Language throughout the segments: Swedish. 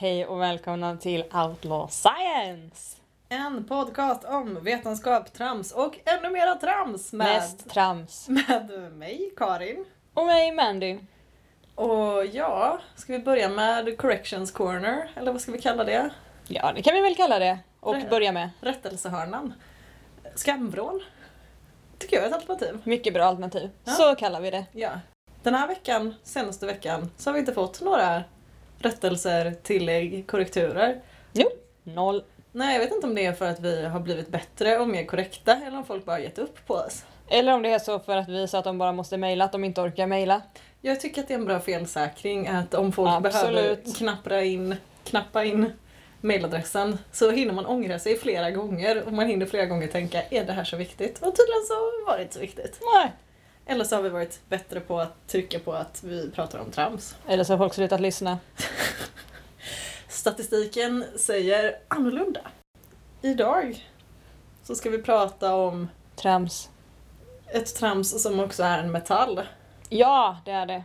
Hej och välkomna till Outlaw Science! En podcast om vetenskap, trams och ännu mera trams med, Mest trams. med mig, Karin. Och mig Mandy. Och ja, ska vi börja med Corrections Corner, eller vad ska vi kalla det? Ja, det kan vi väl kalla det. Och Det- börja med. Rättelsehörnan. Skamvrån. Tycker jag är ett alternativ. Mycket bra alternativ. Ja. Så kallar vi det. Ja. Den här veckan, senaste veckan, så har vi inte fått några rättelser, tillägg, korrekturer. Noll. Nej, jag vet inte om det är för att vi har blivit bättre och mer korrekta eller om folk bara gett upp på oss. Eller om det är så för att visa att de bara måste mejla, att de inte orkar mejla. Jag tycker att det är en bra felsäkring att om folk Absolut. behöver knappra in, knappa in mailadressen så hinner man ångra sig flera gånger och man hinner flera gånger tänka är det här så viktigt? Och tydligen så var det inte så viktigt. Nej. Eller så har vi varit bättre på att trycka på att vi pratar om trams. Eller så har folk slutat lyssna. Statistiken säger annorlunda. Idag så ska vi prata om Trams. ett trams som också är en metall. Ja, det är det.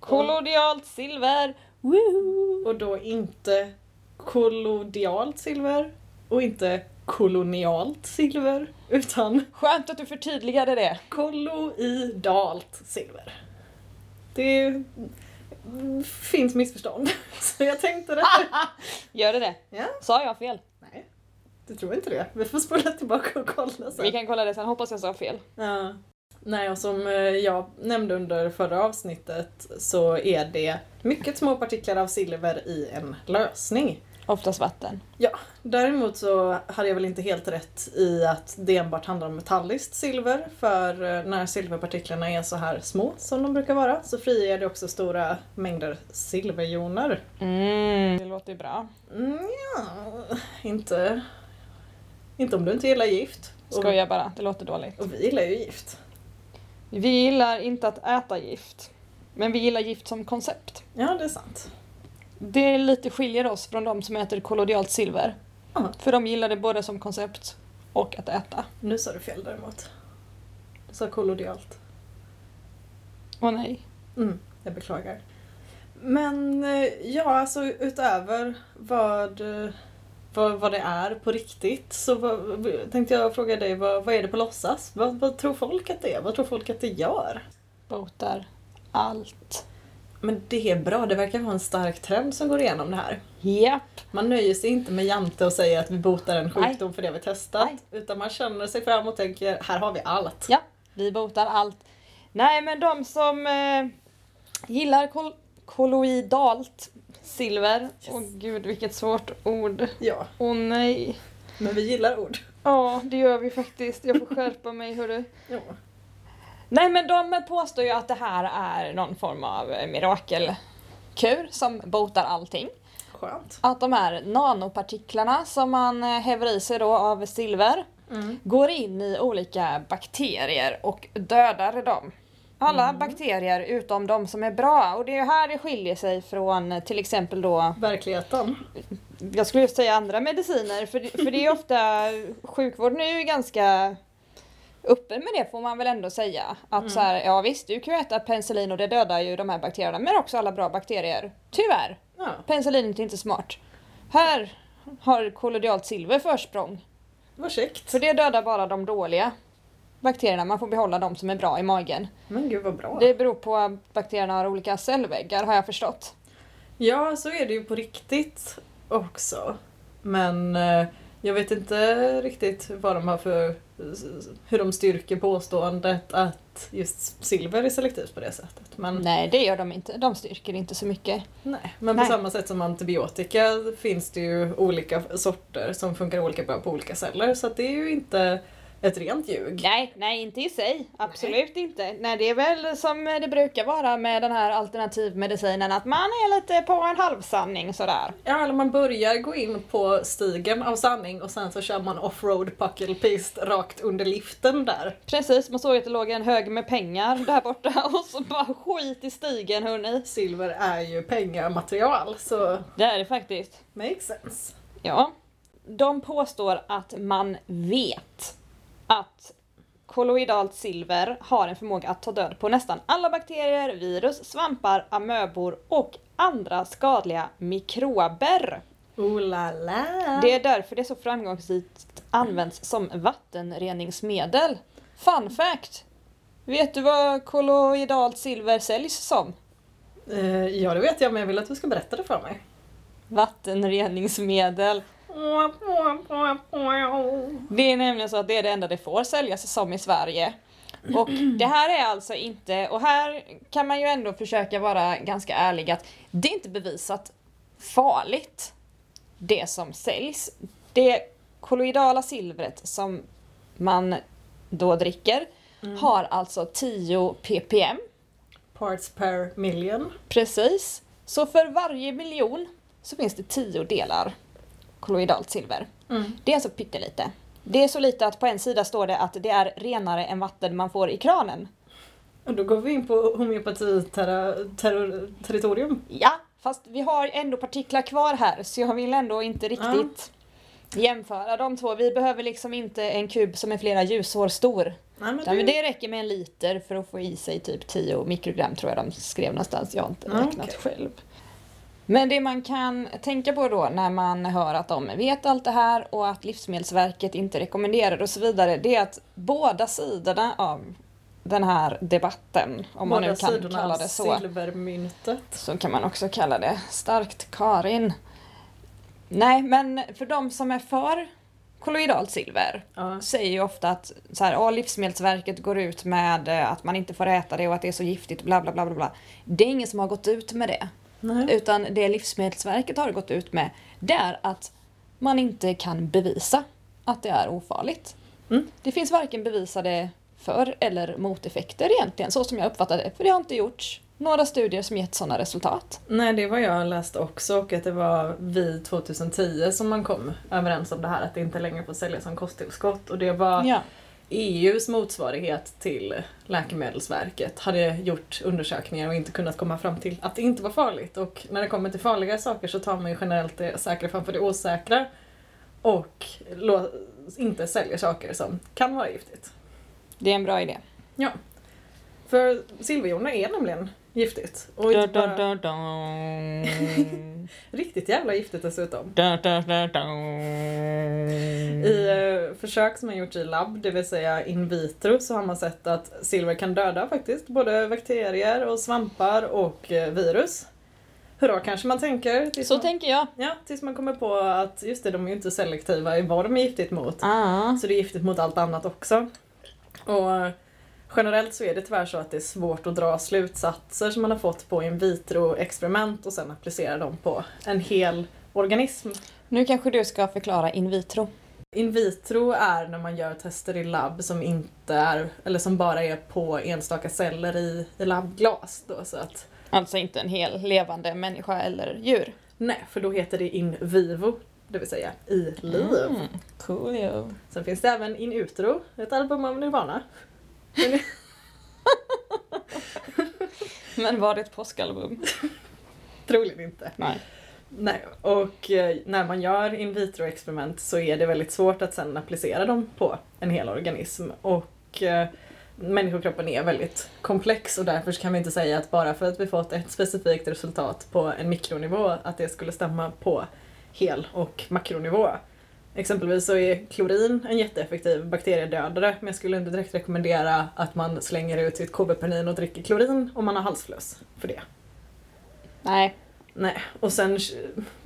Kollodialt silver. Woohoo! Och då inte kollodialt silver och inte kolonialt silver utan Skönt att du förtydligade det. kolloidalt silver. Det finns missförstånd. Så jag tänkte det. Gör det det? Ja. Sa jag fel? Nej, du tror inte det. Vi får spola tillbaka och kolla sen. Vi kan kolla det sen, hoppas jag sa fel. Ja. Nej, och som eh, jag nämnde under förra avsnittet så är det mycket små partiklar av silver i en lösning. Oftast vatten. Däremot så hade jag väl inte helt rätt i att det enbart handlar om metalliskt silver för eh, när silverpartiklarna är så här små som de brukar vara så friger det också stora mängder silverjoner. Mm, det låter bra. Mm, ja, inte, inte om du inte gillar gift. Skojar bara, det låter dåligt. och vi gillar ju gift. Vi gillar inte att äta gift. Men vi gillar gift som koncept. Ja, det är sant. Det lite skiljer oss från de som äter kollodialt silver. Ja. För de gillar det både som koncept och att äta. Nu sa du fel däremot. Du sa kollodialt. Åh nej. Mm, jag beklagar. Men eh, ja, alltså utöver vad, eh, vad, vad det är på riktigt så vad, tänkte jag fråga dig, vad, vad är det på låtsas? Vad, vad tror folk att det är? Vad tror folk att det gör? Botar allt. Men det är bra, det verkar vara en stark trend som går igenom det här. Japp. Man nöjer sig inte med jante och säger att vi botar en sjukdom för det vi testat. Nej. Utan man känner sig fram och tänker, här har vi allt. Ja, vi botar allt. Nej, men de som eh, gillar kol- kolloidalt silver. Åh gud, vilket svårt ord. Ja, Åh nej. men vi gillar ord. Ja, det gör vi faktiskt. Jag får skärpa mig hörru. Ja. Nej men de påstår ju att det här är någon form av mirakelkur som botar allting. Skönt. Att de här nanopartiklarna som man häver i sig då av silver Mm. går in i olika bakterier och dödar dem. Alla bakterier utom de som är bra och det är här det skiljer sig från till exempel då Verkligheten. jag skulle just säga andra mediciner för för det är ofta sjukvården är ju ganska öppen med det får man väl ändå säga. Att så här, ja visst du kan ju äta penicillin och det dödar ju de här bakterierna men också alla bra bakterier. Tyvärr, Ja. penicillin är inte smart. Här har kollodialt silver försprång. Vad käckt. För det dödar bara de dåliga bakterierna, man får behålla de som är bra i magen. Men gud vad bra. Det beror på att bakterierna har olika cellväggar har jag förstått. Ja, så är det ju på riktigt också. Men eh, jag vet inte riktigt vad de har för... hur de styrker påståendet att just silver är selektivt på det sättet. Men, Nej det gör de inte, de styrker inte så mycket. nej. Men Nej. på samma sätt som antibiotika finns det ju olika sorter som funkar olika bra på olika celler. Så att det är ju inte ett rent ljug. Nej, nej inte i sig. Absolut inte. Nej det är väl som det brukar vara med den här alternativmedicinen att man är lite på en halvsanning sådär. Ja, eller man börjar gå in på stigen av sanning och sen så kör man offroad puckelpist rakt under liften där. Precis, man såg att det låg en hög med pengar där borta och så bara skit i stigen hörni. Silver är ju pengamaterial så Det är det faktiskt. makes sense. Ja. De påstår att man vet att kolloidalt silver har en förmåga att ta död på nästan alla bakterier, virus, svampar, amöbor och andra skadliga mikrober. Oh la la! Det är därför det så framgångsrikt används som vattenreningsmedel. Fun fact! Vet du vad kolloidalt silver säljs som? Eh, ja, det vet jag, men jag vill att du ska berätta det för mig. Vattenreningsmedel. Det är nämligen så att det är det enda det får säljas som i Sverige. Och det här är alltså inte, och här kan man ju ändå försöka vara ganska ärlig att det är inte bevisat farligt det som säljs. Det kolloidala silvret som man då dricker har alltså 10 ppm. Parts per million. Precis. Så för varje miljon så finns det 10 delar kolloidalt silver. Det är alltså pyttelite. Det är så lite att på en sida står det att det är renare än vatten man får i kranen. Och då går vi in på homeopati-territorium. Ja, fast vi har ändå partiklar kvar här så jag vill ändå inte riktigt jämföra de två. Vi behöver liksom inte en kub som är flera ljusår stor. Nej, men det... det räcker med en liter för att få i sig typ 10 mikrogram tror jag de skrev någonstans. Jag har inte Ja, räknat okej. själv. Men det man kan tänka på då när man hör att de vet allt det här och att Livsmedelsverket inte rekommenderar och så vidare, det är att båda sidorna av den här debatten, om man Båda nu kan kalla det så, Silvermyntet. så kan man också kalla det starkt Karin. Nej, men för de som är för kolloidalt silver Ja. säger ju ofta att så här, "Ja, Livsmedelsverket går ut med eh, att man inte får äta det och att det är så giftigt bla bla bla bla. Det är ingen som har gått ut med det. Nej. Utan det Livsmedelsverket har gått ut med det är att man inte kan bevisa att det är ofarligt. Mm. Det finns varken bevisade för eller moteffekter egentligen, så som jag uppfattar det. För det har inte gjorts några studier som gett sådana resultat. Nej, det var jag läste också och att det var vid 2010 som man kom överens om det här att det inte längre får säljas som kosttillskott och det var Ja. EUs motsvarighet till Läkemedelsverket hade gjort undersökningar och inte kunnat komma fram till att det inte var farligt. Och när det kommer till farliga saker så tar man ju generellt det säkra framför det osäkra och inte säljer saker som kan vara giftigt. Det är en bra idé. Ja. För silverjoner är nämligen giftigt. Och Da, bara da, da. riktigt jävla giftigt dessutom. I eh, försök som har gjorts i labb, det vill säga in vitro, så har man sett att silver kan döda faktiskt både bakterier och svampar och eh, virus. Hurra kanske man tänker. Så man, tänker jag. ja, tills man kommer på att just det, de är ju inte selektiva i vad de är giftigt mot. Ah. Så det är giftigt mot allt annat också. Och generellt så är det tyvärr så att det är svårt att dra slutsatser som man har fått på in vitro-experiment och sen applicera dem på en hel organism. Nu kanske du ska förklara in vitro. In vitro är när man gör tester i labb som inte är, eller som bara är på enstaka celler i, i labbglas. Då, så att, Alltså inte en hel levande människa eller djur. nej, för då heter det in vivo, det vill säga i liv. Mm, cool jo. Sen finns det även in utro, ett album av Nirvana. Men- var det ett påskalbum? Troligen inte. Nej. Nej, och eh, när man gör in vitro-experiment så är det väldigt svårt att sen applicera dem på en hel organism. Och eh, människokroppen är väldigt komplex och därför kan vi inte säga att bara för att vi fått ett specifikt resultat på en mikronivå att det skulle stämma på hel och makronivå. Exempelvis så är klorin en jätteeffektiv bakteriedödare men jag skulle inte direkt rekommendera att man slänger ut sitt KB-penin och dricker klorin om man har halsfluss för det. Nej. Nej, och sen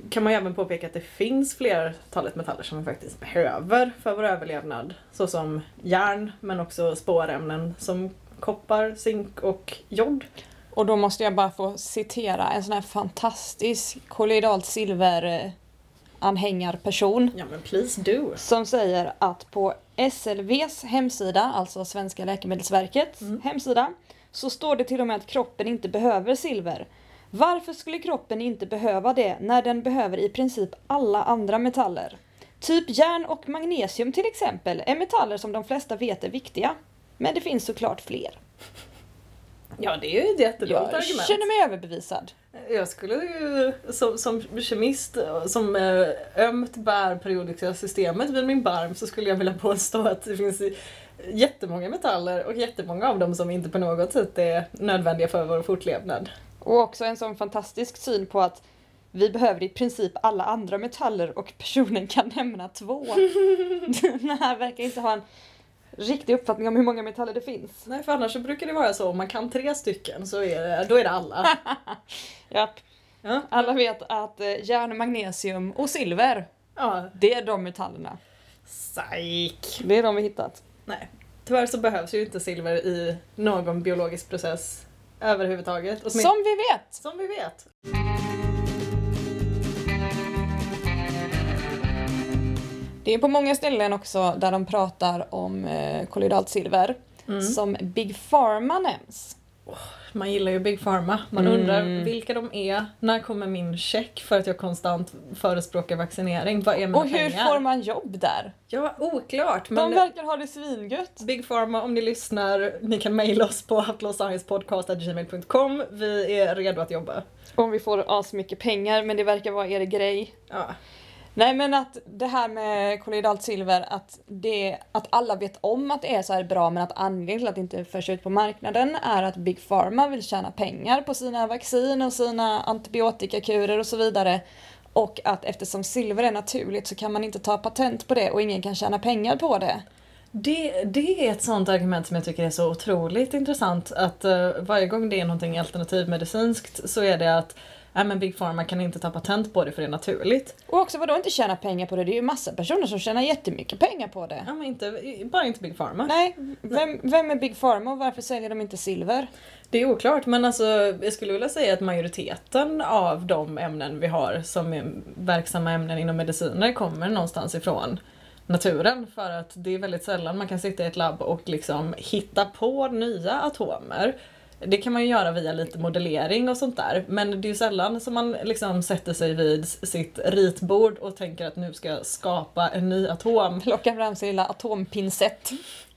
kan man ju även påpeka att det finns flertalet metaller som vi faktiskt behöver för vår överlevnad. Såsom järn, men också spårämnen som koppar, zink och jod. Och då måste jag bara få citera en sån här fantastisk kolloidalt silver anhängarperson Ja men please do. som säger att på SLVs hemsida, alltså Svenska Läkemedelsverkets Mm. hemsida, så står det till och med att kroppen inte behöver silver. Varför skulle kroppen inte behöva det när den behöver i princip alla andra metaller? Typ järn och magnesium till exempel är metaller som de flesta vet är viktiga. Men det finns såklart fler. Ja det är ju ett jättedumt Jag argument. känner mig överbevisad. Jag skulle ju som, som kemist som eh, ömt bär periodiska systemet vid min barm så skulle jag vilja påstå att det finns jättemånga metaller och jättemånga av dem som inte på något sätt är nödvändiga för vår fortlevnad. Och också en sån fantastisk syn på att vi behöver i princip alla andra metaller och personen kan nämna två. Den här verkar inte ha en riktig uppfattning om hur många metaller det finns. Nej, för annars så brukar det vara så om man kan tre stycken så är det, då är det alla. Ja, Ja, alla vet att eh, järn, magnesium och silver, ja. det är de metallerna. Psyk! Det är de vi hittat. Nej, tyvärr så behövs ju inte silver i någon biologisk process överhuvudtaget. Som vi vet! Som vi vet. Det är på många ställen också där de pratar om eh, kollodalt silver Mm. som Big Pharma nämns. Man gillar ju Big Pharma. Man Mm. undrar vilka de är. När kommer min check för att jag konstant förespråkar vaccinering? Vad är mina Och hur pengar? får man jobb där? Ja, oklart. De Men verkar ha det svingött. Big Pharma, om ni lyssnar, ni kan mejla oss på outlawsciencepodcast.gmail.com. Vi är redo att jobba. Om vi får asmycket pengar, men det verkar vara er grej. Ja. Nej men att det här med kolloidalt silver, att, det, att alla vet om att det är så här bra men att anledningen till att det inte förs ut på marknaden är att Big Pharma vill tjäna pengar på sina vaccin och sina antibiotikakurer och så vidare. Och att eftersom silver är naturligt så kan man inte ta patent på det och ingen kan tjäna pengar på det. Det, det är ett sånt argument som jag tycker är så otroligt intressant. Att uh, varje gång det är någonting alternativmedicinskt så är det att Nej men Big Pharma kan inte ta patent på det för det är naturligt. Och också vadå inte tjäna pengar på det? Det är ju massa personer som tjänar jättemycket pengar på det. Ja men inte, bara inte Big Pharma. Nej, vem, vem är Big Pharma och varför säljer de inte silver? Det är oklart men alltså jag skulle vilja säga att majoriteten av de ämnen vi har som är verksamma ämnen inom mediciner kommer någonstans ifrån naturen för att det är väldigt sällan man kan sitta i ett labb och liksom hitta på nya atomer. Det kan man ju göra via lite modellering och sånt där men det är ju sällan som man liksom sätter sig vid sitt ritbord och tänker att nu ska jag skapa en ny atom. Plocka fram sin lilla atompinsett.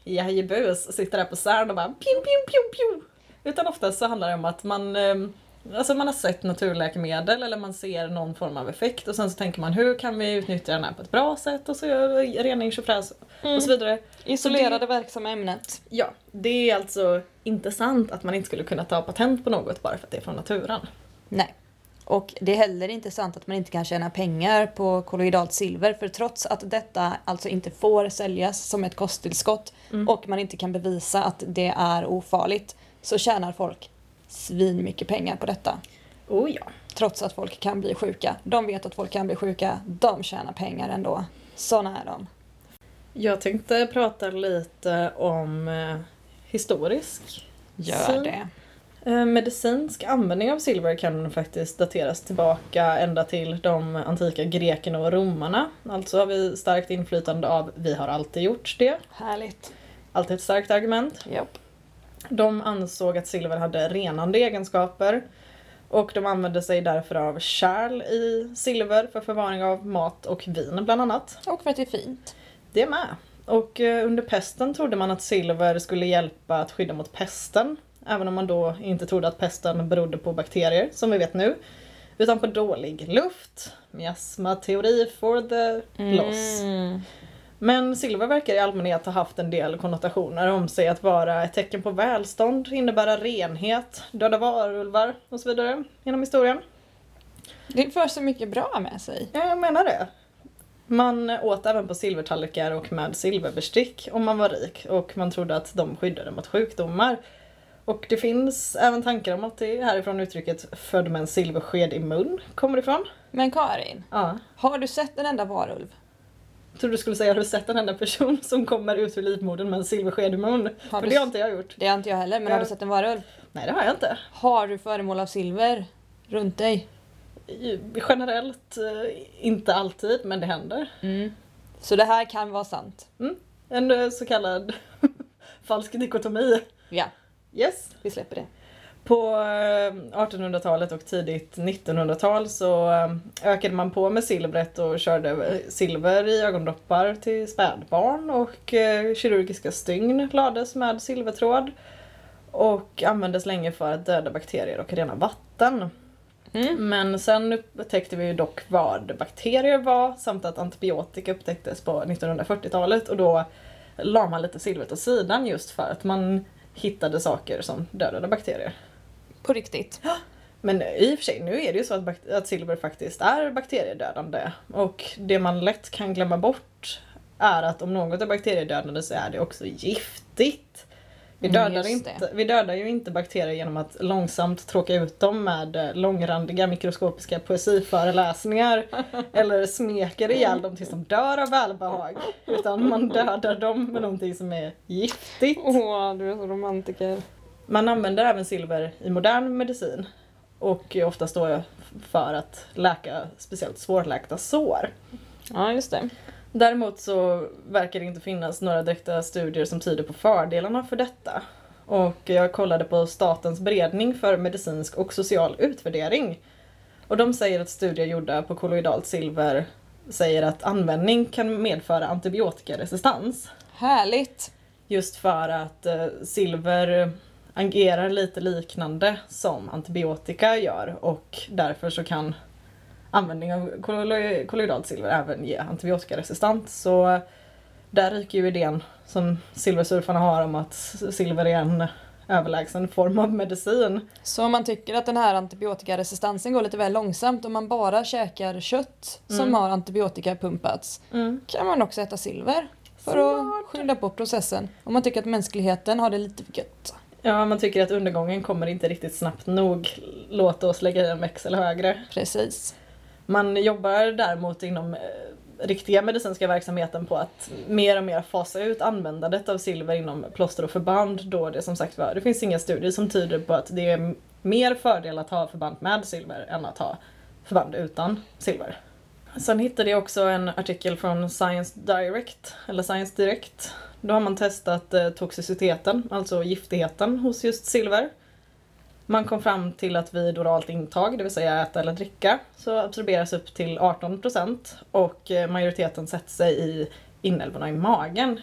Jajebus, sitter där på CERN och bara pju, pju, pju, pju. Utan oftast så handlar det om att man, eh, alltså man har sett naturläkemedel eller man ser någon form av effekt och sen så tänker man hur kan vi utnyttja den här på ett bra sätt och så gör rening, tjofräs och så vidare. Isolerade verksamma ämnet. Ja, det är alltså inte sant att man inte skulle kunna ta patent på något bara för att det är från naturen. Nej. Och det är heller inte sant att man inte kan tjäna pengar på kolloidalt silver för trots att detta alltså inte får säljas som ett kosttillskott Mm. och man inte kan bevisa att det är ofarligt så tjänar folk svin mycket pengar på detta. Oh ja. Trots att folk kan bli sjuka. De vet att folk kan bli sjuka. De tjänar pengar ändå. Såna är de. Jag tänkte prata lite om eh, historisk Gör det. Eh, Medicinsk användning av silver kan faktiskt dateras tillbaka ända till de antika grekerna och romarna. Alltså har vi starkt inflytande av vi har alltid gjort det. Härligt. Alltid ett starkt argument. Japp. De ansåg att silver hade renande egenskaper och de använde sig därför av kärl i silver för förvaring av mat och vin bland annat. Och för att det är fint. Det med. Och eh, under pesten trodde man att silver skulle hjälpa att skydda mot pesten. Även om man då inte trodde att pesten berodde på bakterier, som vi vet nu. Utan på dålig luft. Miasma-teori for the loss. Mm. Men silver verkar i allmänhet ha haft en del konnotationer om sig att vara ett tecken på välstånd, innebära renhet, döda varulvar och så vidare genom historien. Det för så mycket bra med sig. Ja, jag menar det. Man åt även på silvertallrikar och med silverbestick om man var rik och man trodde att de skyddade mot sjukdomar. Och det finns även tankar om att det är härifrån uttrycket född med en silversked i mun kommer ifrån. Men Karin, Ja. har du sett en enda varulv? Jag trodde du skulle säga har du sett en enda person som kommer ut ur livmodern med en silversked i mun? Har För du det har inte jag gjort. Det har inte jag heller, men Ja. har du sett en varulv? Nej det har jag inte. Har du föremål av silver runt dig? I- Generellt eh, inte alltid men det händer. Så det här kan vara sant? En eh, så kallad falsk dikotomi. Ja, Yes. vi släpper det. På eh, 1800-talet och tidigt 1900-tal så eh, ökade man på med silvret och körde eh, silver i ögondroppar till spädbarn och eh, kirurgiska stygn lades med silvertråd och användes länge för att döda bakterier och rena vatten. Mm. Men sen upptäckte vi ju dock vad bakterier var samt att antibiotika upptäcktes på 1940-talet och då la man lite silvret åt sidan just för att man hittade saker som dödade bakterier. På riktigt. Men i och för sig, nu är det ju så att, att silver faktiskt är bakteriedödande. Och det man lätt kan glömma bort är att om något är bakteriedödande så är det också giftigt. Vi Mm, dödar, just inte, vi dödar ju inte bakterier genom att långsamt tråka ut dem med eh, långrandiga mikroskopiska poesiföreläsningar eller smeker ihjäl dem tills de dör av välbehag. Utan man dödar dem med någonting som är giftigt. Åh, du är så romantiker. Man använder även silver i modern medicin och oftast då för att läka speciellt svårläkta sår. Ja, just det. Däremot så verkar det inte finnas några direkta studier som tyder på fördelarna för detta. Och jag kollade på Statens beredning för medicinsk och social utvärdering. Och de säger att studier gjorda på kolloidalt silver säger att användning kan medföra antibiotikaresistens. Härligt. Just för att eh, silver agerar lite liknande som antibiotika gör och därför så kan användning av kollo- kolloidalt silver även ge antibiotikaresistens. Så där ryker ju idén som silversurfarna har om att silver är en överlägsen form av medicin. Så om man tycker att den här antibiotikaresistensen går lite väl långsamt om man bara käkar kött som Mm. har antibiotika pumpats kan man också äta silver för Smart. att skynda på processen. Om man tycker att mänskligheten har det lite för gött. Ja, man tycker att undergången kommer inte riktigt snabbt nog. Låt oss lägga i en växel högre. Precis. Man jobbar däremot inom eh, riktiga medicinska verksamheten på att mer och mer fasa ut användandet av silver inom plåster och förband då det som sagt var, det finns inga studier som tyder på att det är mer fördel att ha förband med silver än att ha förband utan silver. Sen hittade jag också en artikel från Science Direct, eller Science Direct. Då har man testat eh, toxiciteten, alltså giftigheten hos just silver. Man kom fram till att vid oralt intag, det vill säga äta eller dricka, så absorberas upp till 18% och eh, majoriteten sätter sig i inälvorna i magen.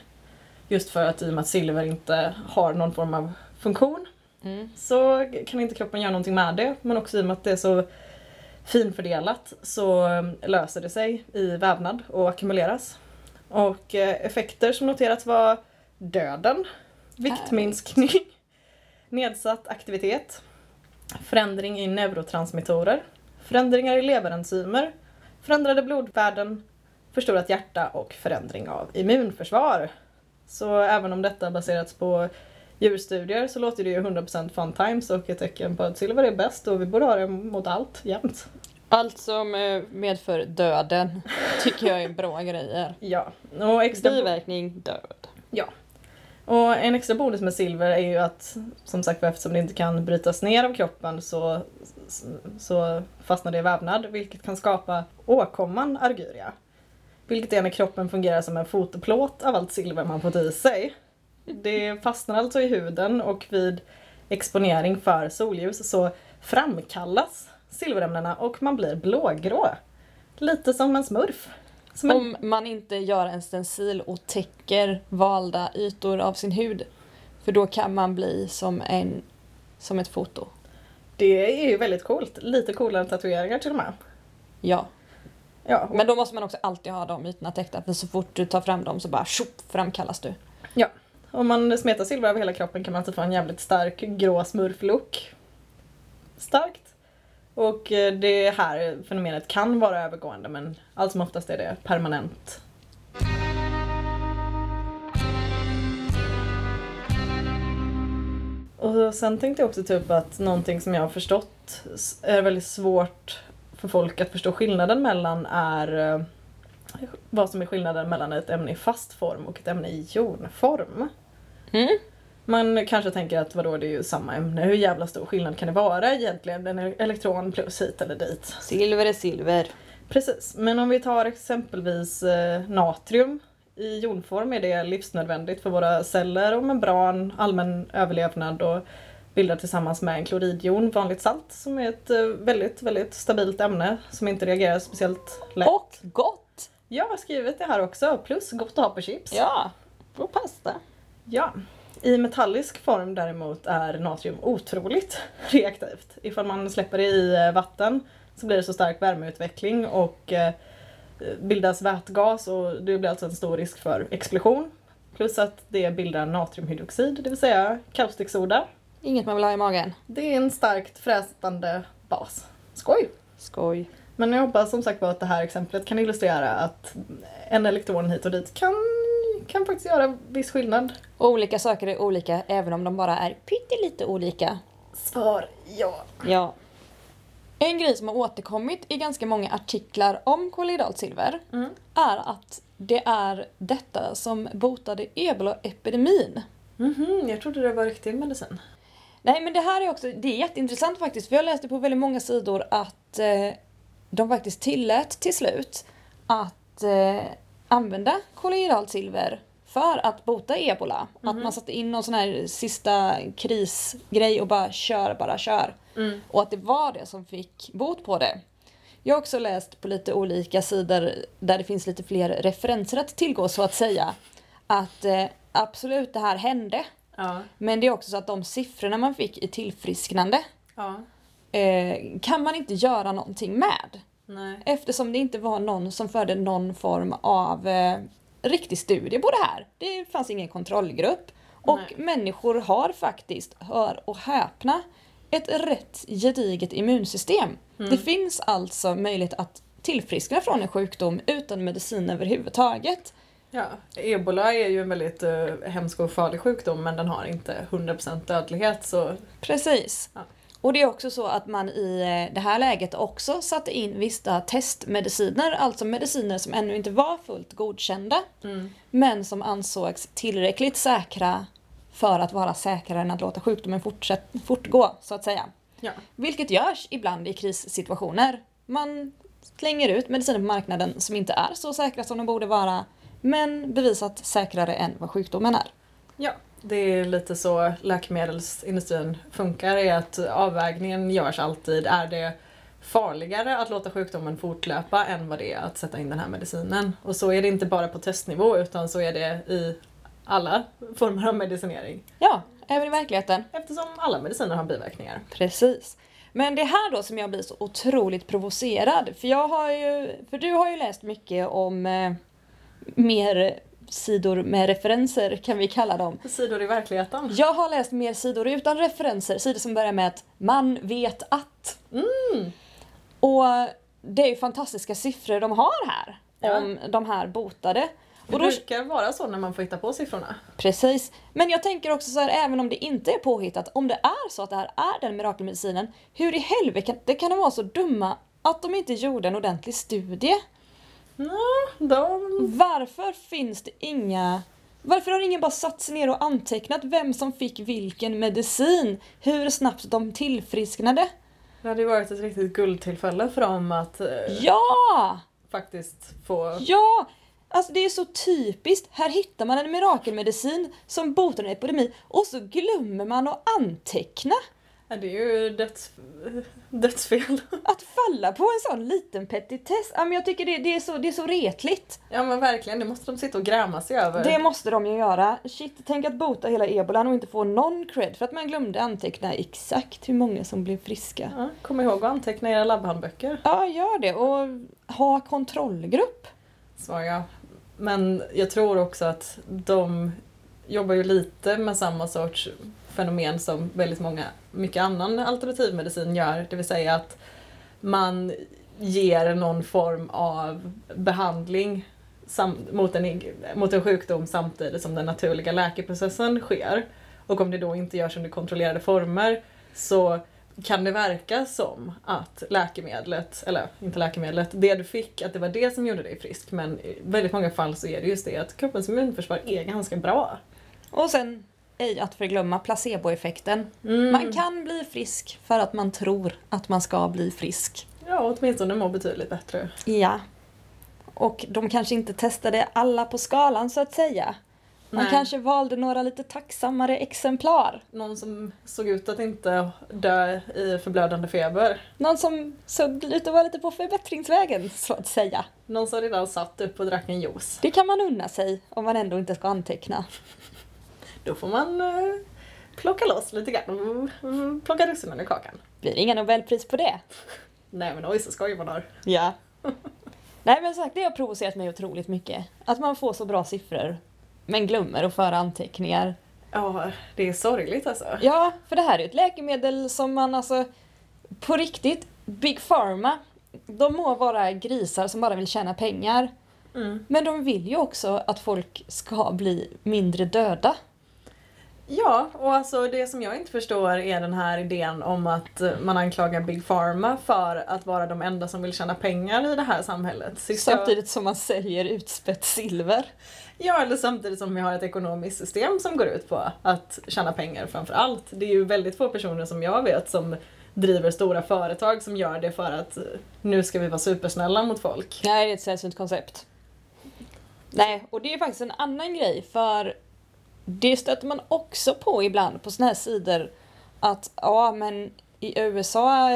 Just för att i och med att silver inte har någon form av funktion Mm. så kan inte kroppen göra någonting med det. Men också i och med att det är så finfördelat så eh, löser det sig i vävnad och ackumuleras. Och eh, effekter som noterats var döden, viktminskning, nedsatt aktivitet, förändring i neurotransmittorer, förändringar i leverenzymer, förändrade blodvärden, förstorat hjärta och förändring av immunförsvar. Så även om detta baserats på djurstudier så låter det ju 100% fun times och ett tecken på att silver är bäst och vi borde ha det mot allt jämt. Allt som eh, medför döden tycker jag är bra grejer. Ja, och extra, Biverkning, död. och en extra bonus med silver är ju att som sagt eftersom det inte kan brytas ner av kroppen så, så fastnar det i vävnad vilket kan skapa åkomman arguria. Vilket är när kroppen fungerar som en fotoplåt av allt silver man fått i sig. Det fastnar alltså i huden och vid exponering för solljus så framkallas silverämnena och man blir blågrå. Lite som en smurf. Som en... Om man inte gör en stencil och täcker valda ytor av sin hud. För då kan man bli som, en, som ett foto. Det är ju väldigt coolt. Lite coolare än tatueringar till och med. Ja, Ja, och- men då måste man också alltid ha de ytorna täckta. För så fort du tar fram dem så bara tjopp framkallas du. Om man smetar silver över hela kroppen kan man alltså få en jävligt stark grå smurflook. Starkt. Och eh, det här fenomenet kan vara övergående men allt som oftast är det permanent. Och sen tänkte jag också ta upp att någonting som jag har förstått är väldigt svårt för folk att förstå skillnaden mellan är eh, vad som är skillnaden mellan ett ämne i fast form och ett ämne i jonform. Mm. Man kanske tänker att vadå, det är ju samma ämne, hur jävla stor skillnad kan det vara egentligen? En elektron plus hit eller dit. Silver är silver. Precis, men om vi tar exempelvis eh, natrium. I jonform är det livsnödvändigt för våra celler och membran, allmän överlevnad och bildar tillsammans med en kloridjon vanligt salt som är ett eh, väldigt, väldigt stabilt ämne som inte reagerar speciellt lätt. Och gott! Jag har skrivit det här också, plus gott att ha på chips. Ja, på pasta. Ja. I metallisk form däremot är natrium otroligt reaktivt. Ifall man släpper det i eh, vatten så blir det så stark värmeutveckling och eh, bildas vätgas och det blir alltså en stor risk för explosion. plus att det bildar natriumhydroxid, det vill säga kaustiksoda. Inget man vill ha i magen. Det är en starkt frätande bas. Skoj! Skoj. Men jag hoppas som sagt på att det här exemplet kan illustrera att en elektron hit och dit kan, kan faktiskt göra viss skillnad. Olika saker är olika även om de bara är pyttelite olika. Svar ja. Ja. En grej som har återkommit i ganska många artiklar om kolloidalt silver Mm. är att det är detta som botade ebola-epidemin. Mhm, jag trodde det var riktig medicin. Nej men det här är också, det är jätteintressant faktiskt för jag läste på väldigt många sidor att eh, de faktiskt tillät till slut att eh, använda kolloidalt silver för att bota ebola. Att man satte in någon sån här sista krisgrej och bara kör, bara kör. Mm. Och att det var det som fick bot på det. Jag har också läst på lite olika sidor där det finns lite fler referenser att tillgå så att säga. Att eh, absolut det här hände. Ja. Men det är också så att de siffrorna man fick i tillfrisknande Ja. eh, kan man inte göra någonting med. Nej. Eftersom det inte var någon som förde någon form av eh, riktig studie på det här. Det fanns ingen kontrollgrupp. Och Nej. människor har faktiskt, hör och häpna, ett rätt gediget immunsystem. Mm. Det finns alltså möjlighet att tillfriskna från en sjukdom utan medicin överhuvudtaget. Ja, ebola är ju en väldigt uh, hemsk och farlig sjukdom men den har inte 100% dödlighet så Precis. Ja. Och det är också så att man i eh, det här läget också satte in vissa testmediciner, alltså mediciner som ännu inte var fullt godkända, mm. men som ansågs tillräckligt säkra för att vara säkrare än att låta sjukdomen fortsätt, fortgå, så att säga. ja. Vilket görs ibland i krissituationer. Man slänger ut mediciner på marknaden som inte är så säkra som de borde vara, men bevisat säkrare än vad sjukdomen är. ja, det är lite så läkemedelsindustrin funkar är att avvägningen görs alltid. Är det farligare att låta sjukdomen fortlöpa än vad det är att sätta in den här medicinen? Och så är det inte bara på testnivå utan så är det i alla former av medicinering. Ja, även i verkligheten. Eftersom alla mediciner har biverkningar. Precis. Men det är här då som jag blir så otroligt provocerad. För jag har ju, för du har ju läst mycket om eh, mer sidor med referenser kan vi kalla dem. Sidor i verkligheten. Jag har läst mer sidor utan referenser, sidor som börjar med att man vet att. Mm. Och det är ju fantastiska siffror de har här Ja. om de här botade. Det Och då, brukar vara så när man får hitta på siffrorna. precis. Men jag tänker också så här, även om det inte är påhittat, om det är så att det här är den mirakelmedicinen, hur i helvete kan, det kan de vara så dumma att de inte gjorde en ordentlig studie? Ja, de... Varför finns det inga... Varför har ingen bara satt sig ner och antecknat vem som fick vilken medicin? Hur snabbt de tillfrisknade? Det hade ju varit ett riktigt guldtillfälle för dem att eh, Ja! faktiskt få... Ja! Alltså det är så typiskt. Här hittar man en mirakelmedicin som botar en epidemi och så glömmer man att anteckna. Ja, det är ju döds... dödsfel. Att falla på en sån liten petitess. Ja, men jag tycker det, det, är så, det är så retligt. Ja men verkligen, det måste de sitta och gräma sig över. Det måste de ju göra. Shit, tänk att bota hela ebolan och inte få någon cred för att man glömde anteckna exakt hur många som blev friska. Ja, kom ihåg att anteckna era labbhandböcker. Ja, gör det. Och ha kontrollgrupp. Så ja. Men jag tror också att de jobbar ju lite med samma sorts fenomen som väldigt många, mycket annan alternativmedicin gör. Det vill säga att man ger någon form av behandling sam- mot, en, mot en sjukdom samtidigt som den naturliga läkeprocessen sker. Och om det då inte görs under kontrollerade former så kan det verka som att läkemedlet, eller inte läkemedlet, det du fick, att det var det som gjorde dig frisk. Men i väldigt många fall så är det just det att kroppens immunförsvar är ganska bra. Och sen, ej att förglömma placeboeffekten. Mm. Man kan bli frisk för att man tror att man ska bli frisk. Ja, åtminstone må betydligt bättre. Ja. Och de kanske inte testade alla på skalan så att säga. Man Nej. kanske valde några lite tacksammare exemplar. Någon som såg ut att inte dö i förblödande feber. Någon som såg ut att vara lite på förbättringsvägen så att säga. Någon som redan satt upp och drack en juice. Det kan man unna sig om man ändå inte ska anteckna. Då får man eh, plocka loss lite grann. Mm, Plocka russinen i kakan. Blir det inga nobelpris på det? Nej men oj så skoj man har. Ja. Nej men sagt, det har provocerat mig otroligt mycket. Att man får så bra siffror. men glömmer att föra anteckningar. Ja, det är sorgligt alltså. Ja, för det här är ett läkemedel som man alltså på riktigt, Big Pharma, de må vara grisar som bara vill tjäna pengar. Mm. Men de vill ju också att folk ska bli mindre döda. Ja, och alltså det som jag inte förstår är den här idén om att man anklagar Big Pharma för att vara de enda som vill tjäna pengar i det här samhället. Sist jag- Samtidigt som man säljer utspätt silver. Ja, eller samtidigt som vi har ett ekonomiskt system som går ut på att tjäna pengar framför allt. Det är ju väldigt få personer som jag vet som driver stora företag som gör det för att eh, nu ska vi vara supersnälla mot folk. Nej, det är ett sällsynt koncept. Nej, och det är faktiskt en annan grej för det stöter man också på ibland på såna här sidor att ja, men i USA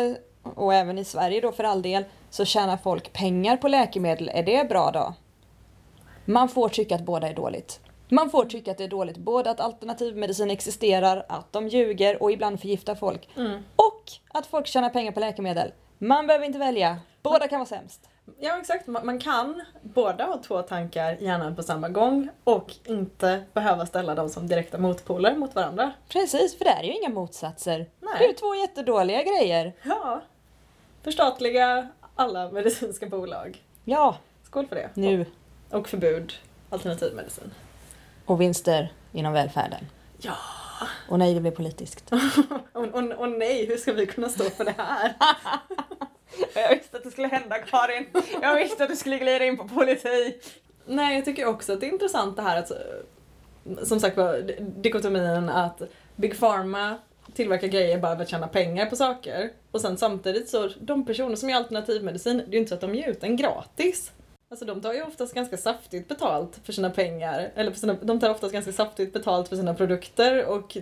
och även i Sverige då för all del så tjänar folk pengar på läkemedel. Är det bra då? Man får tycka att båda är dåligt. Man får tycka att det är dåligt både att alternativmedicin existerar, att de ljuger och ibland förgiftar folk Mm. och att folk tjänar pengar på läkemedel. Man behöver inte välja. Båda kan vara sämst. Ja exakt, man kan båda ha två tankar i hjärnan på samma gång och inte behöva ställa dem som direkta motpoler mot varandra. Precis, för det är ju inga motsatser. Nej. Det är ju två jättedåliga grejer. Ja. Förstatliga alla medicinska bolag. Ja, Skål för det. nu. Och förbud alternativmedicin. Och vinster inom välfärden. Ja. Och nej, det blir politiskt. Och, och, och nej, hur ska vi kunna stå för det här? Jag visste att det skulle hända Karin. Jag visste att du skulle glida in på politik. Nej, jag tycker också att det är intressant det här att, eh, som sagt var, dikotomin att Big Pharma tillverkar grejer bara för att tjäna pengar på saker. Och sen samtidigt så, de personer som gör alternativmedicin, det är ju inte så att de ger ut den gratis. Alltså de tar ju oftast ganska saftigt betalt för sina pengar, eller för sina, de tar oftast ganska saftigt betalt för sina produkter och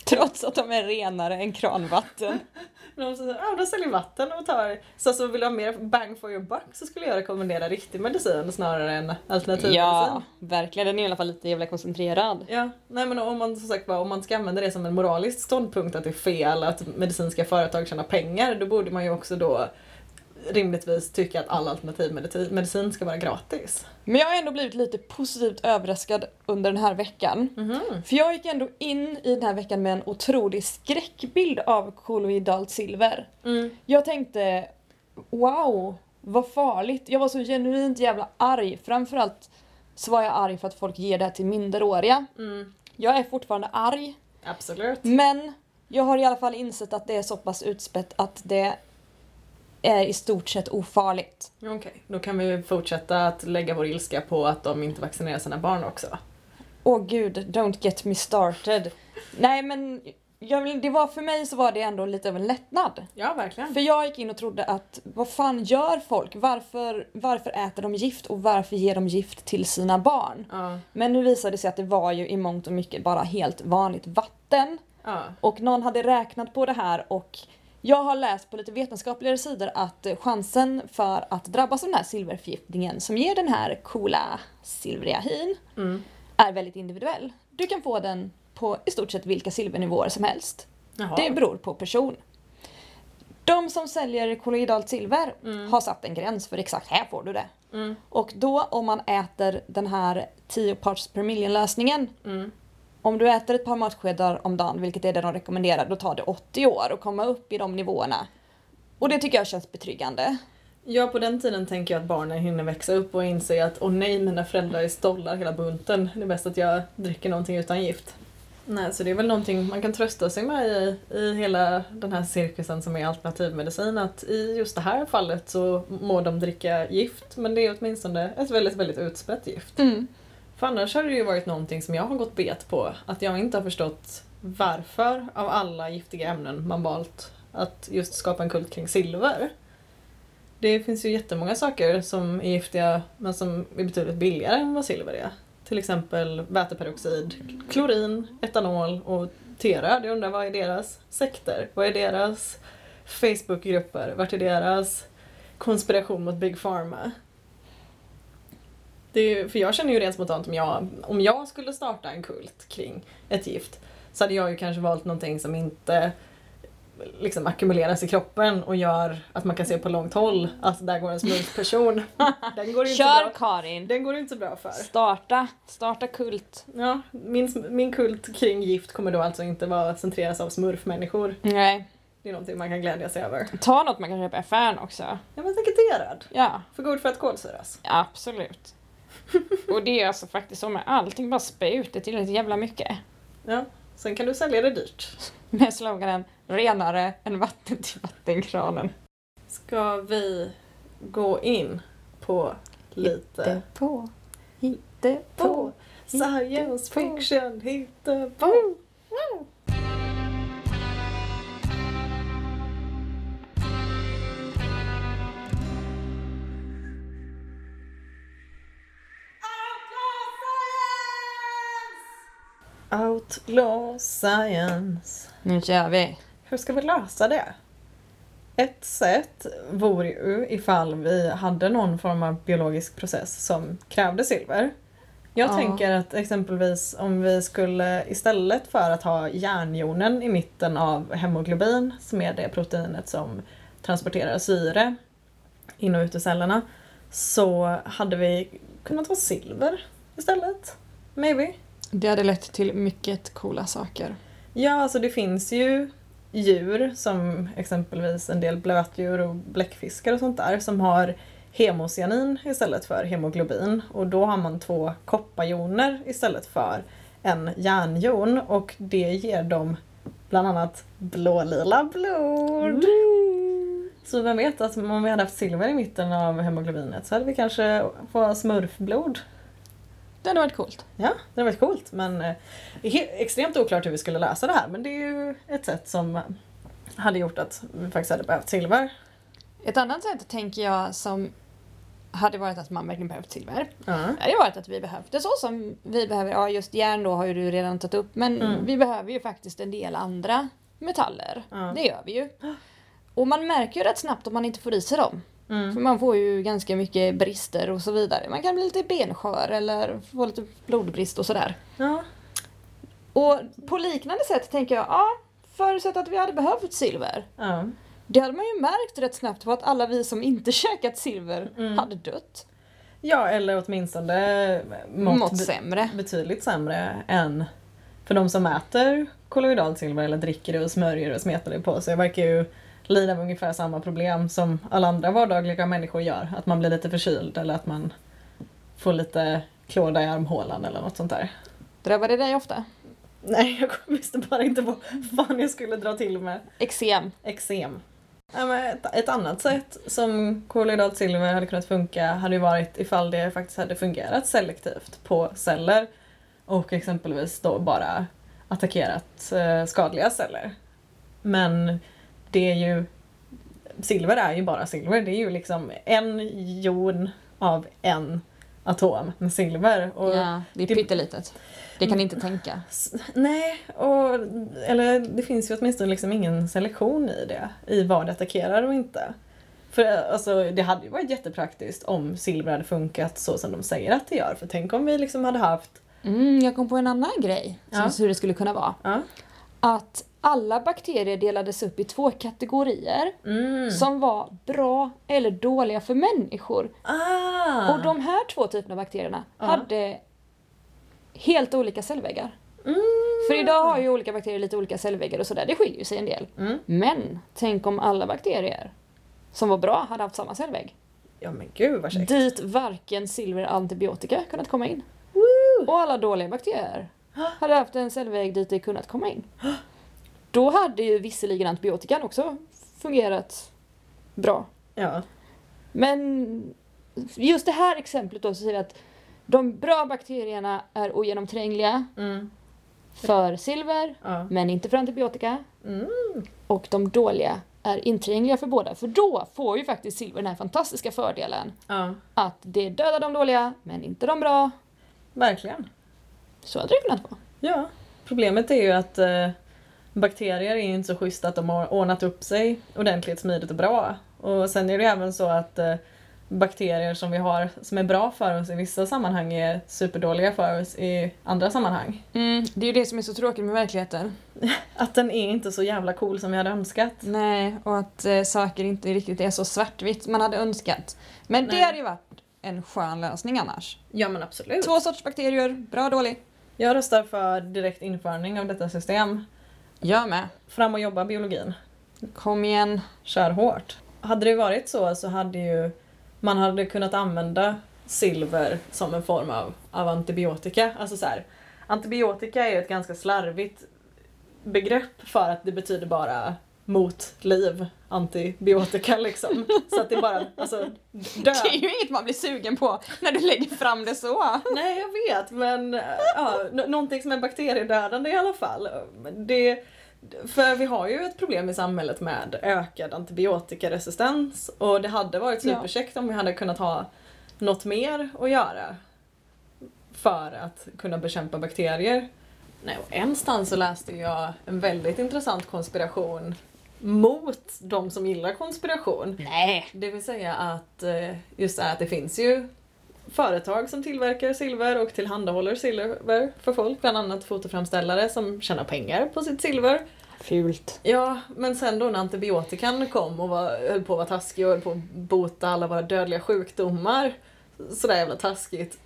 Trots att de är renare än kranvatten. de, så- ja, de säljer vatten och tar, så, så vill du ha mer bang for your buck så skulle jag rekommendera riktig medicin snarare än alternativmedicin. Ja, verkligen. Den är i alla fall lite jävla koncentrerad. Ja, nej men om man som sagt om man ska använda det som en moralisk ståndpunkt att det är fel att medicinska företag tjänar pengar, då borde man ju också då rimligtvis tycka att all alternativmedicin medicin ska vara gratis. Men jag har ändå blivit lite positivt överraskad under den här veckan. Mhm. För jag gick ändå in i den här veckan med en otrolig skräckbild av kolloidalt silver. Mm. Jag tänkte wow, vad farligt. Jag var så genuint jävla arg. Framförallt så var jag arg för att folk ger det här till minderåriga. Mm. Jag är fortfarande arg, Absolut. men jag har i alla fall insett att det är så pass utspätt att det är i stort sett ofarligt. Okej, då kan vi fortsätta att lägga vår ilska på att de inte vaccinerar sina barn också. Åh gud, don't get me started. Nej men jag det var för mig så var det ändå lite av en lättnad. Ja, verkligen. För jag gick in och trodde att vad fan gör folk? Varför, varför äter de gift och varför ger de gift till sina barn? Ja, Men nu visade det sig att det var ju i mångt och mycket bara helt vanligt vatten. ja. Och någon hade räknat på det här och jag har läst på lite vetenskapligare sidor att eh, chansen för att drabbas av den här silverförgiftningen som ger den här coola silvriga hyn Mm. är väldigt individuell. Du kan få den på i stort sett vilka silvernivåer som helst. Jaha. Det beror på person. De som säljer kolloidalt silver Mm. har satt en gräns för exakt här får du det. Mm. Och då om man äter den här 10 parts per million lösningen Mm. Om du äter ett par matskedar om dagen, vilket är det de rekommenderar, då tar det 80 år att komma upp i de nivåerna. Och det tycker jag känns betryggande. Ja, på den tiden tänker jag att barnen hinner växa upp och inse att åh nej, mina föräldrar är stollar hela bunten. Det är bäst att jag dricker någonting utan gift. Nej, så det är väl någonting man kan trösta sig med i, i hela den här cirkusen som är alternativmedicin. Att i just det här fallet så må de dricka gift, men det är åtminstone ett väldigt, väldigt utspätt gift. Mm. För annars har det ju varit någonting som jag har gått bet på. Att jag inte har förstått varför av alla giftiga ämnen man valt att just skapa en kult kring silver. Det finns ju jättemånga saker som är giftiga men som är betydligt billigare än vad silver är. Till exempel väteperoxid, klorin, etanol och teröd. Jag undrar vad är deras sekter? Vad är deras Facebookgrupper? Vart är deras konspiration mot Big Pharma? Är, för jag känner ju rent spontant om jag, om jag skulle starta en kult kring ett gift så hade jag ju kanske valt någonting som inte liksom ackumuleras i kroppen och gör att man kan se på långt håll att där går en smurfperson. Den går inte Kör bra. Karin! Den går inte så bra för. Starta, starta kult. Ja, min, min kult kring gift kommer då alltså inte vara centreras av smurfmänniskor. Nej. Det är någonting man kan glädja sig över. Ta något man kan köpa i affären också. Jag var etiketterad. Ja, För god för att kolsyras. absolut. Och det är alltså faktiskt så med allting, bara spä ut det tillräckligt jävla mycket. Ja. Sen kan du sälja det dyrt. Med sloganen renare än vatten till vattenkranen. Ska vi gå in på lite på, hitte på science på. fiction hittepå? Outlaw science. Nu kör vi. Hur ska vi lösa det? Ett sätt vore ju ifall vi hade någon form av biologisk process som krävde silver. Jag Ja. tänker att exempelvis om vi skulle istället för att ha järnjonen i mitten av hemoglobin, som är det proteinet som transporterar syre in och ut ur cellerna, så hade vi kunnat ha silver istället. Maybe. Det hade lett till mycket coola saker. Ja, alltså det finns ju djur som exempelvis en del blötdjur och bläckfiskar och sånt där som har hemocyanin istället för hemoglobin och då har man två kopparjoner istället för en järnjon och det ger dem bland annat blålila blod. Så vem vet, att om vi hade haft silver i mitten av hemoglobinet så hade vi kanske fått smurfblod. Det hade varit coolt. Ja, det var coolt men eh, extremt oklart hur vi skulle lösa det här men det är ju ett sätt som hade gjort att vi faktiskt hade behövt silver. Ett annat sätt tänker jag som hade varit att man verkligen behövt silver. Ja. Det hade varit att vi behövde så som vi behöver, ja just järn då har ju du redan tagit upp, men Mm. vi behöver ju faktiskt en del andra metaller. Ja. Det gör vi ju. Och man märker ju rätt snabbt om man inte får i sig dem. Mm. För man får ju ganska mycket brister och så vidare. Man kan bli lite benskör eller få lite blodbrist och sådär. Ja. Och på liknande sätt tänker jag, ja, förutsatt att vi hade behövt silver. Ja. Det hade man ju märkt rätt snabbt på att alla vi som inte käkat silver Mm. hade dött. ja, eller åtminstone mått, sämre. betydligt sämre än för de som äter kolloidalt silver eller dricker det och smörjer och smetar det på sig verkar ju lida av ungefär samma problem som alla andra vardagliga människor gör. Att man blir lite förkyld eller att man får lite klåda i armhålan eller något sånt där. Drabbar det dig ofta? Nej, jag visste bara inte vad fan jag skulle dra till med. Eksem. Eksem. Ett, annat sätt som kolloidalt silver hade kunnat funka hade ju varit ifall det faktiskt hade fungerat selektivt på celler och exempelvis då bara attackerat eh, skadliga celler. Men det är ju silver är ju bara silver. Det är ju liksom en jon av en atom med silver. Och Ja, det är det- pyttelitet. Det kan inte tänka. Nej, och, eller det finns ju åtminstone liksom ingen selektion i det, i vad det attackerar och inte. För alltså, det hade ju varit jättepraktiskt om silver hade funkat så som de säger att det gör. För tänk om vi liksom hade haft... Mm, jag kom på en annan grej, som Ja. hur det skulle kunna vara. Ja. Att alla bakterier delades upp i två kategorier Mm. som var bra eller dåliga för människor. Ah! Och de här två typerna av bakterierna Ja. hade helt olika cellväggar. Mm. För idag har ju olika bakterier lite olika cellväggar och sådär, det skiljer sig en del. Mm. Men tänk om alla bakterier som var bra hade haft samma cellvägg. Ja men gud vad käckt. Dit varken silver eller antibiotika kunnat komma in. Woo! Och alla dåliga bakterier hade haft en cellvägg dit det kunnat komma in. Då hade ju visserligen antibiotikan också fungerat bra. Ja. Men just det här exemplet då så säger vi att de bra bakterierna är ogenomträngliga Mm. för silver Ja. men inte för antibiotika. Mm. Och de dåliga är inträngliga för båda. För då får ju faktiskt silver den här fantastiska fördelen ja. att det dödar de dåliga men inte de bra. Verkligen. Så hade det kunnat vara. Ja. Problemet är ju att eh, bakterier är ju inte så schyssta att de har ordnat upp sig ordentligt, smidigt och bra. Och sen är det ju även så att eh, bakterier som vi har som är bra för oss i vissa sammanhang är superdåliga för oss i andra sammanhang. Mm, det är ju det som är så tråkigt med verkligheten. Att den är inte så jävla cool som vi hade önskat. Nej, och att eh, saker inte riktigt är så svartvitt man hade önskat. Men det Nej. hade ju varit en skön lösning annars. Ja men absolut. Två sorters bakterier, bra dålig. Jag röstar för direkt införning av detta system. Jag med. Fram och jobba biologin. Kom igen. Kör hårt. Hade det varit så så hade ju man hade kunnat använda silver som en form av, av antibiotika. Alltså så här, antibiotika är ju ett ganska slarvigt begrepp för att det betyder bara mot liv, antibiotika liksom. Så att det bara, alltså död. Det är ju inget man blir sugen på när du lägger fram det så. Nej jag vet men ja, nå- någonting som är bakteriedödande i alla fall. Det, för vi har ju ett problem i samhället med ökad antibiotikaresistens och det hade varit Ja. superkäckt om vi hade kunnat ha något mer att göra för att kunna bekämpa bakterier. Nej, och enstans så läste jag en väldigt intressant konspiration mot de som gillar konspiration. Nej. Det vill säga att eh, just det här att det finns ju företag som tillverkar silver och tillhandahåller silver för folk, bland annat fotoframställare som tjänar pengar på sitt silver. Fult. Ja, men sen då när antibiotikan kom och var, höll på att vara taskig och höll på att bota alla våra dödliga sjukdomar, sådär jävla taskigt,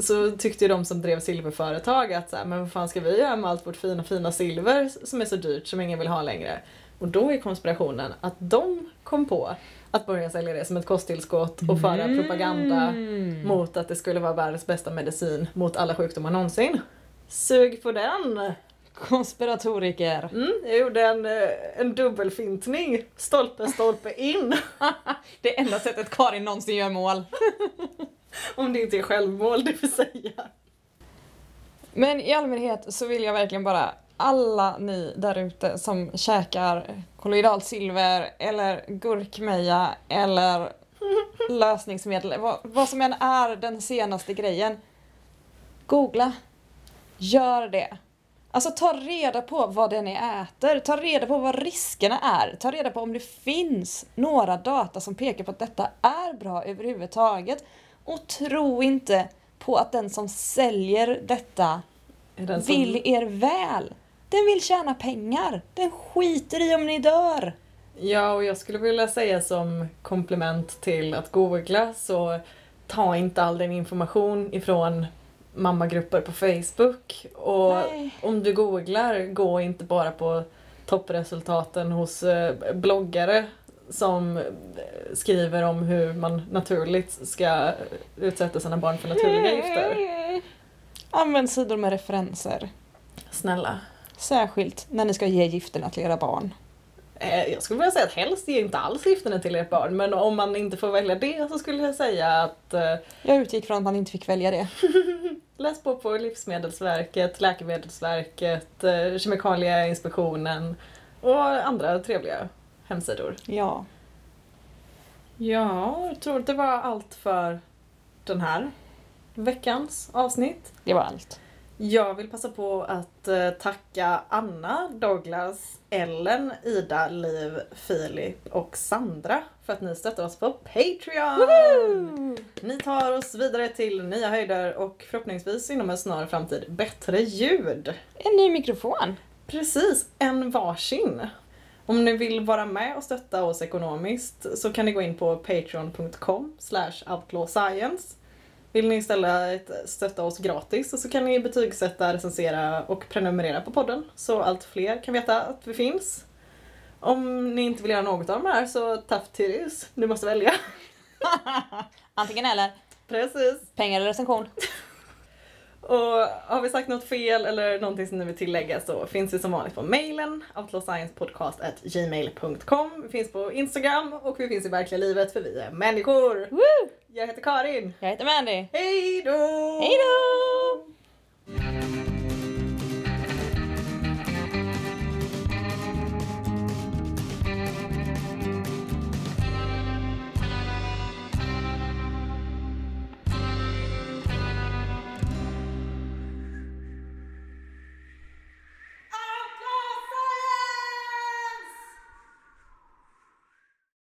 så tyckte ju de som drev silverföretag att så här, men vad fan ska vi göra med allt vårt fina fina silver som är så dyrt som ingen vill ha längre? Och då är konspirationen att de kom på att börja sälja det som ett kosttillskott och föra propaganda Mm. mot att det skulle vara världens bästa medicin mot alla sjukdomar någonsin. Sug på den! Konspiratoriker. Mm, jag gjorde en, eh, en dubbelfintning. Stolpe, stolpe in. Det enda sättet Karin någonsin gör mål. Om det inte är självmål, det vill säga. Men i allmänhet så vill jag verkligen bara alla ni där ute som käkar kolloidalt silver eller gurkmeja eller lösningsmedel, vad, vad som än är den senaste grejen. Googla. Gör det. Alltså ta reda på vad det är ni äter, ta reda på vad riskerna är, ta reda på om det finns några data som pekar på att detta är bra överhuvudtaget. Och tro inte på att den som säljer detta vill er väl. Den vill tjäna pengar. Den skiter i om ni dör. Ja, och jag skulle vilja säga som komplement till att googla så ta inte all din information ifrån mammagrupper på Facebook. Och Nej. om du googlar, gå inte bara på toppresultaten hos eh, bloggare som eh, skriver om hur man naturligt ska utsätta sina barn för naturliga gifter. Använd sidor med referenser. Snälla. Särskilt när ni ska ge gifterna till era barn. Eh, Jag skulle vilja säga att helst ge inte alls gifterna till ert barn, men om man inte får välja det så skulle jag säga att eh, Jag utgick från att man inte fick välja det. läs på på Livsmedelsverket, Läkemedelsverket, eh, Kemikalieinspektionen och andra trevliga hemsidor. Ja. Ja, jag tror det var allt för den här veckans avsnitt. Det var allt. Jag vill passa på att eh, tacka Anna, Douglas, Ellen, Ida, Liv, Filip och Sandra för att ni stöttar oss på Patreon! Ni tar oss vidare till nya höjder och förhoppningsvis inom en snar framtid bättre ljud. En ny mikrofon. Precis, en varsin. Om ni vill vara med och stötta oss ekonomiskt så kan ni gå in på patreon.com outlawscience. Vill ni istället stötta oss gratis så kan ni betygsätta, recensera och prenumerera på podden så allt fler kan veta att vi finns. Om ni inte vill göra något av de här så tough titties, du måste välja. Antingen eller. Precis. Pengar eller recension. Och har vi sagt något fel eller någonting som ni vill tillägga så finns vi som vanligt på mejlen outlawsciencepodcast.gmail.com Vi finns på Instagram och vi finns i verkliga livet för vi är människor! Woo! Jag heter Karin. Jag heter Mandy. Hej då! Hej då!